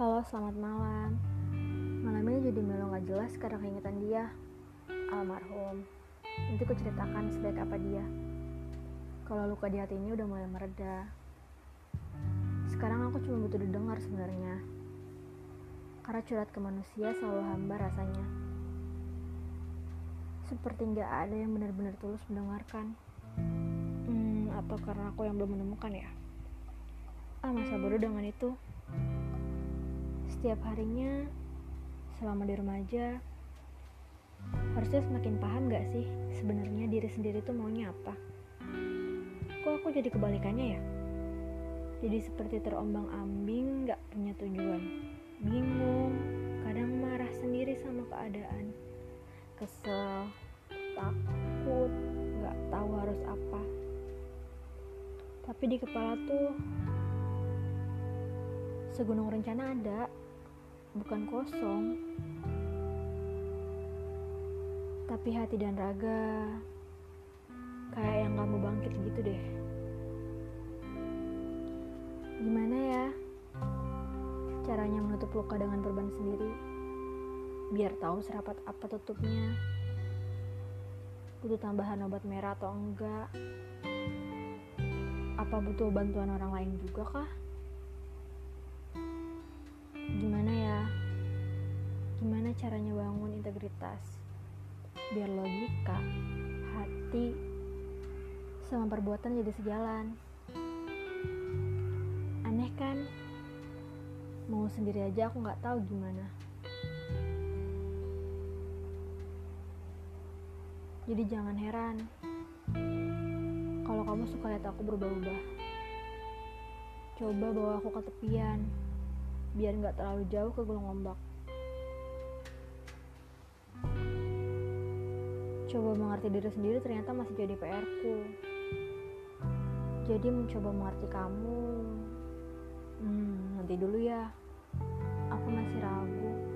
selamat malam. Malamnya jadi melo gak jelas karena keingetan dia. Almarhum. Nanti ku ceritakan sebaik apa dia. Kalau luka di hatinya udah mulai mereda. Sekarang aku cuma butuh didengar sebenarnya. Karena curhat ke manusia selalu hamba rasanya. Seperti nggak ada yang benar-benar tulus mendengarkan. Hmm, atau karena aku yang belum menemukan ya? Ah, masa bodoh dengan itu. Setiap harinya, selama di remaja, harusnya semakin paham gak sih sebenarnya diri sendiri tuh maunya apa? Kok aku jadi kebalikannya ya? Jadi seperti terombang ambing gak punya tujuan. Bingung, kadang marah sendiri sama keadaan. Kesel, takut, gak tahu harus apa. Tapi di kepala tuh segunung rencana ada, bukan kosong. Tapi hati dan raga kayak yang gak mau bangkit gitu deh. Gimana ya caranya menutup luka dengan perban sendiri? Biar tahu serapat apa tutupnya. Butuh tambahan obat merah atau enggak? Apa butuh bantuan orang lain juga kah? Caranya bangun integritas? Biar logika, hati, sama perbuatan jadi sejalan. Aneh kan? Mau sendiri aja aku nggak tahu gimana. Jadi jangan heran kalau kamu suka lihat aku berubah-ubah. Coba bawa aku ke tepian, biar nggak terlalu jauh ke gulung ombak. Coba mengerti diri sendiri ternyata masih jadi PR-ku. Jadi mencoba mengerti kamu, hmm, nanti dulu ya. Aku masih ragu.